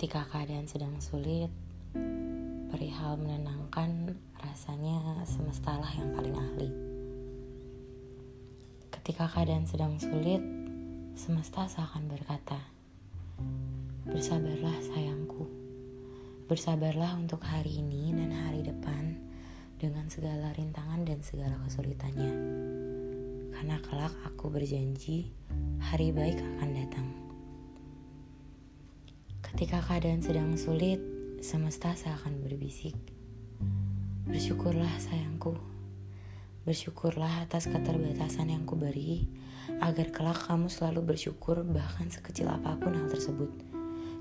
Ketika keadaan sedang sulit, perihal menenangkan rasanya semestalah yang paling ahli. Ketika keadaan sedang sulit, semesta seakan berkata, "Bersabarlah, sayangku. Bersabarlah untuk hari ini dan hari depan dengan segala rintangan dan segala kesulitannya." Karena kelak aku berjanji, hari baik akan datang. Ketika keadaan sedang sulit, semesta seakan berbisik. Bersyukurlah sayangku. Bersyukurlah atas keterbatasan yang kuberi, agar kelak kamu selalu bersyukur bahkan sekecil apa pun hal tersebut.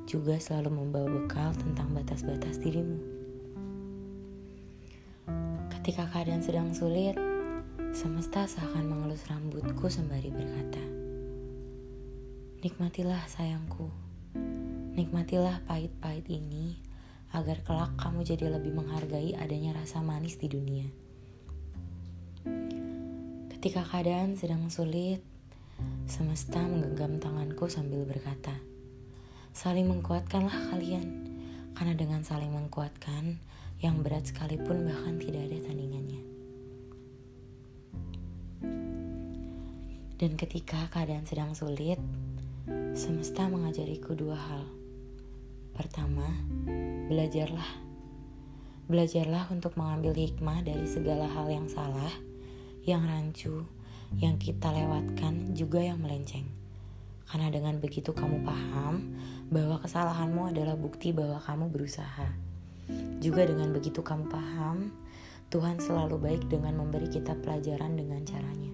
Juga selalu membawa bekal tentang batas-batas dirimu. Ketika keadaan sedang sulit, semesta seakan mengelus rambutku sembari berkata, Nikmatilah sayangku. Nikmatilah pahit-pahit ini agar kelak kamu jadi lebih menghargai adanya rasa manis di dunia. Ketika keadaan sedang sulit, semesta menggenggam tanganku sambil berkata, "Saling menguatkanlah kalian, karena dengan saling menguatkan, yang berat sekalipun bahkan tidak ada tandingannya." Dan ketika keadaan sedang sulit, semesta mengajariku dua hal Pertama, belajarlah. Belajarlah untuk mengambil hikmah dari segala hal yang salah, yang rancu, yang kita lewatkan, juga yang melenceng. Karena dengan begitu kamu paham bahwa kesalahanmu adalah bukti bahwa kamu berusaha. Juga dengan begitu kamu paham, Tuhan selalu baik dengan memberi kita pelajaran dengan caranya.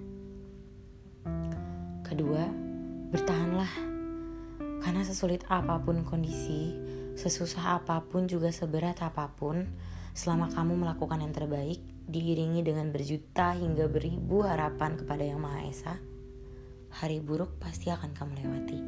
Kedua, bertahanlah. Karena sesulit apa pun kondisi, Sesusah apa pun juga seberat apa pun, selama kamu melakukan yang terbaik, diiringi dengan berjuta hingga beribu harapan kepada Yang Maha Esa, hari buruk pasti akan kamu lewati.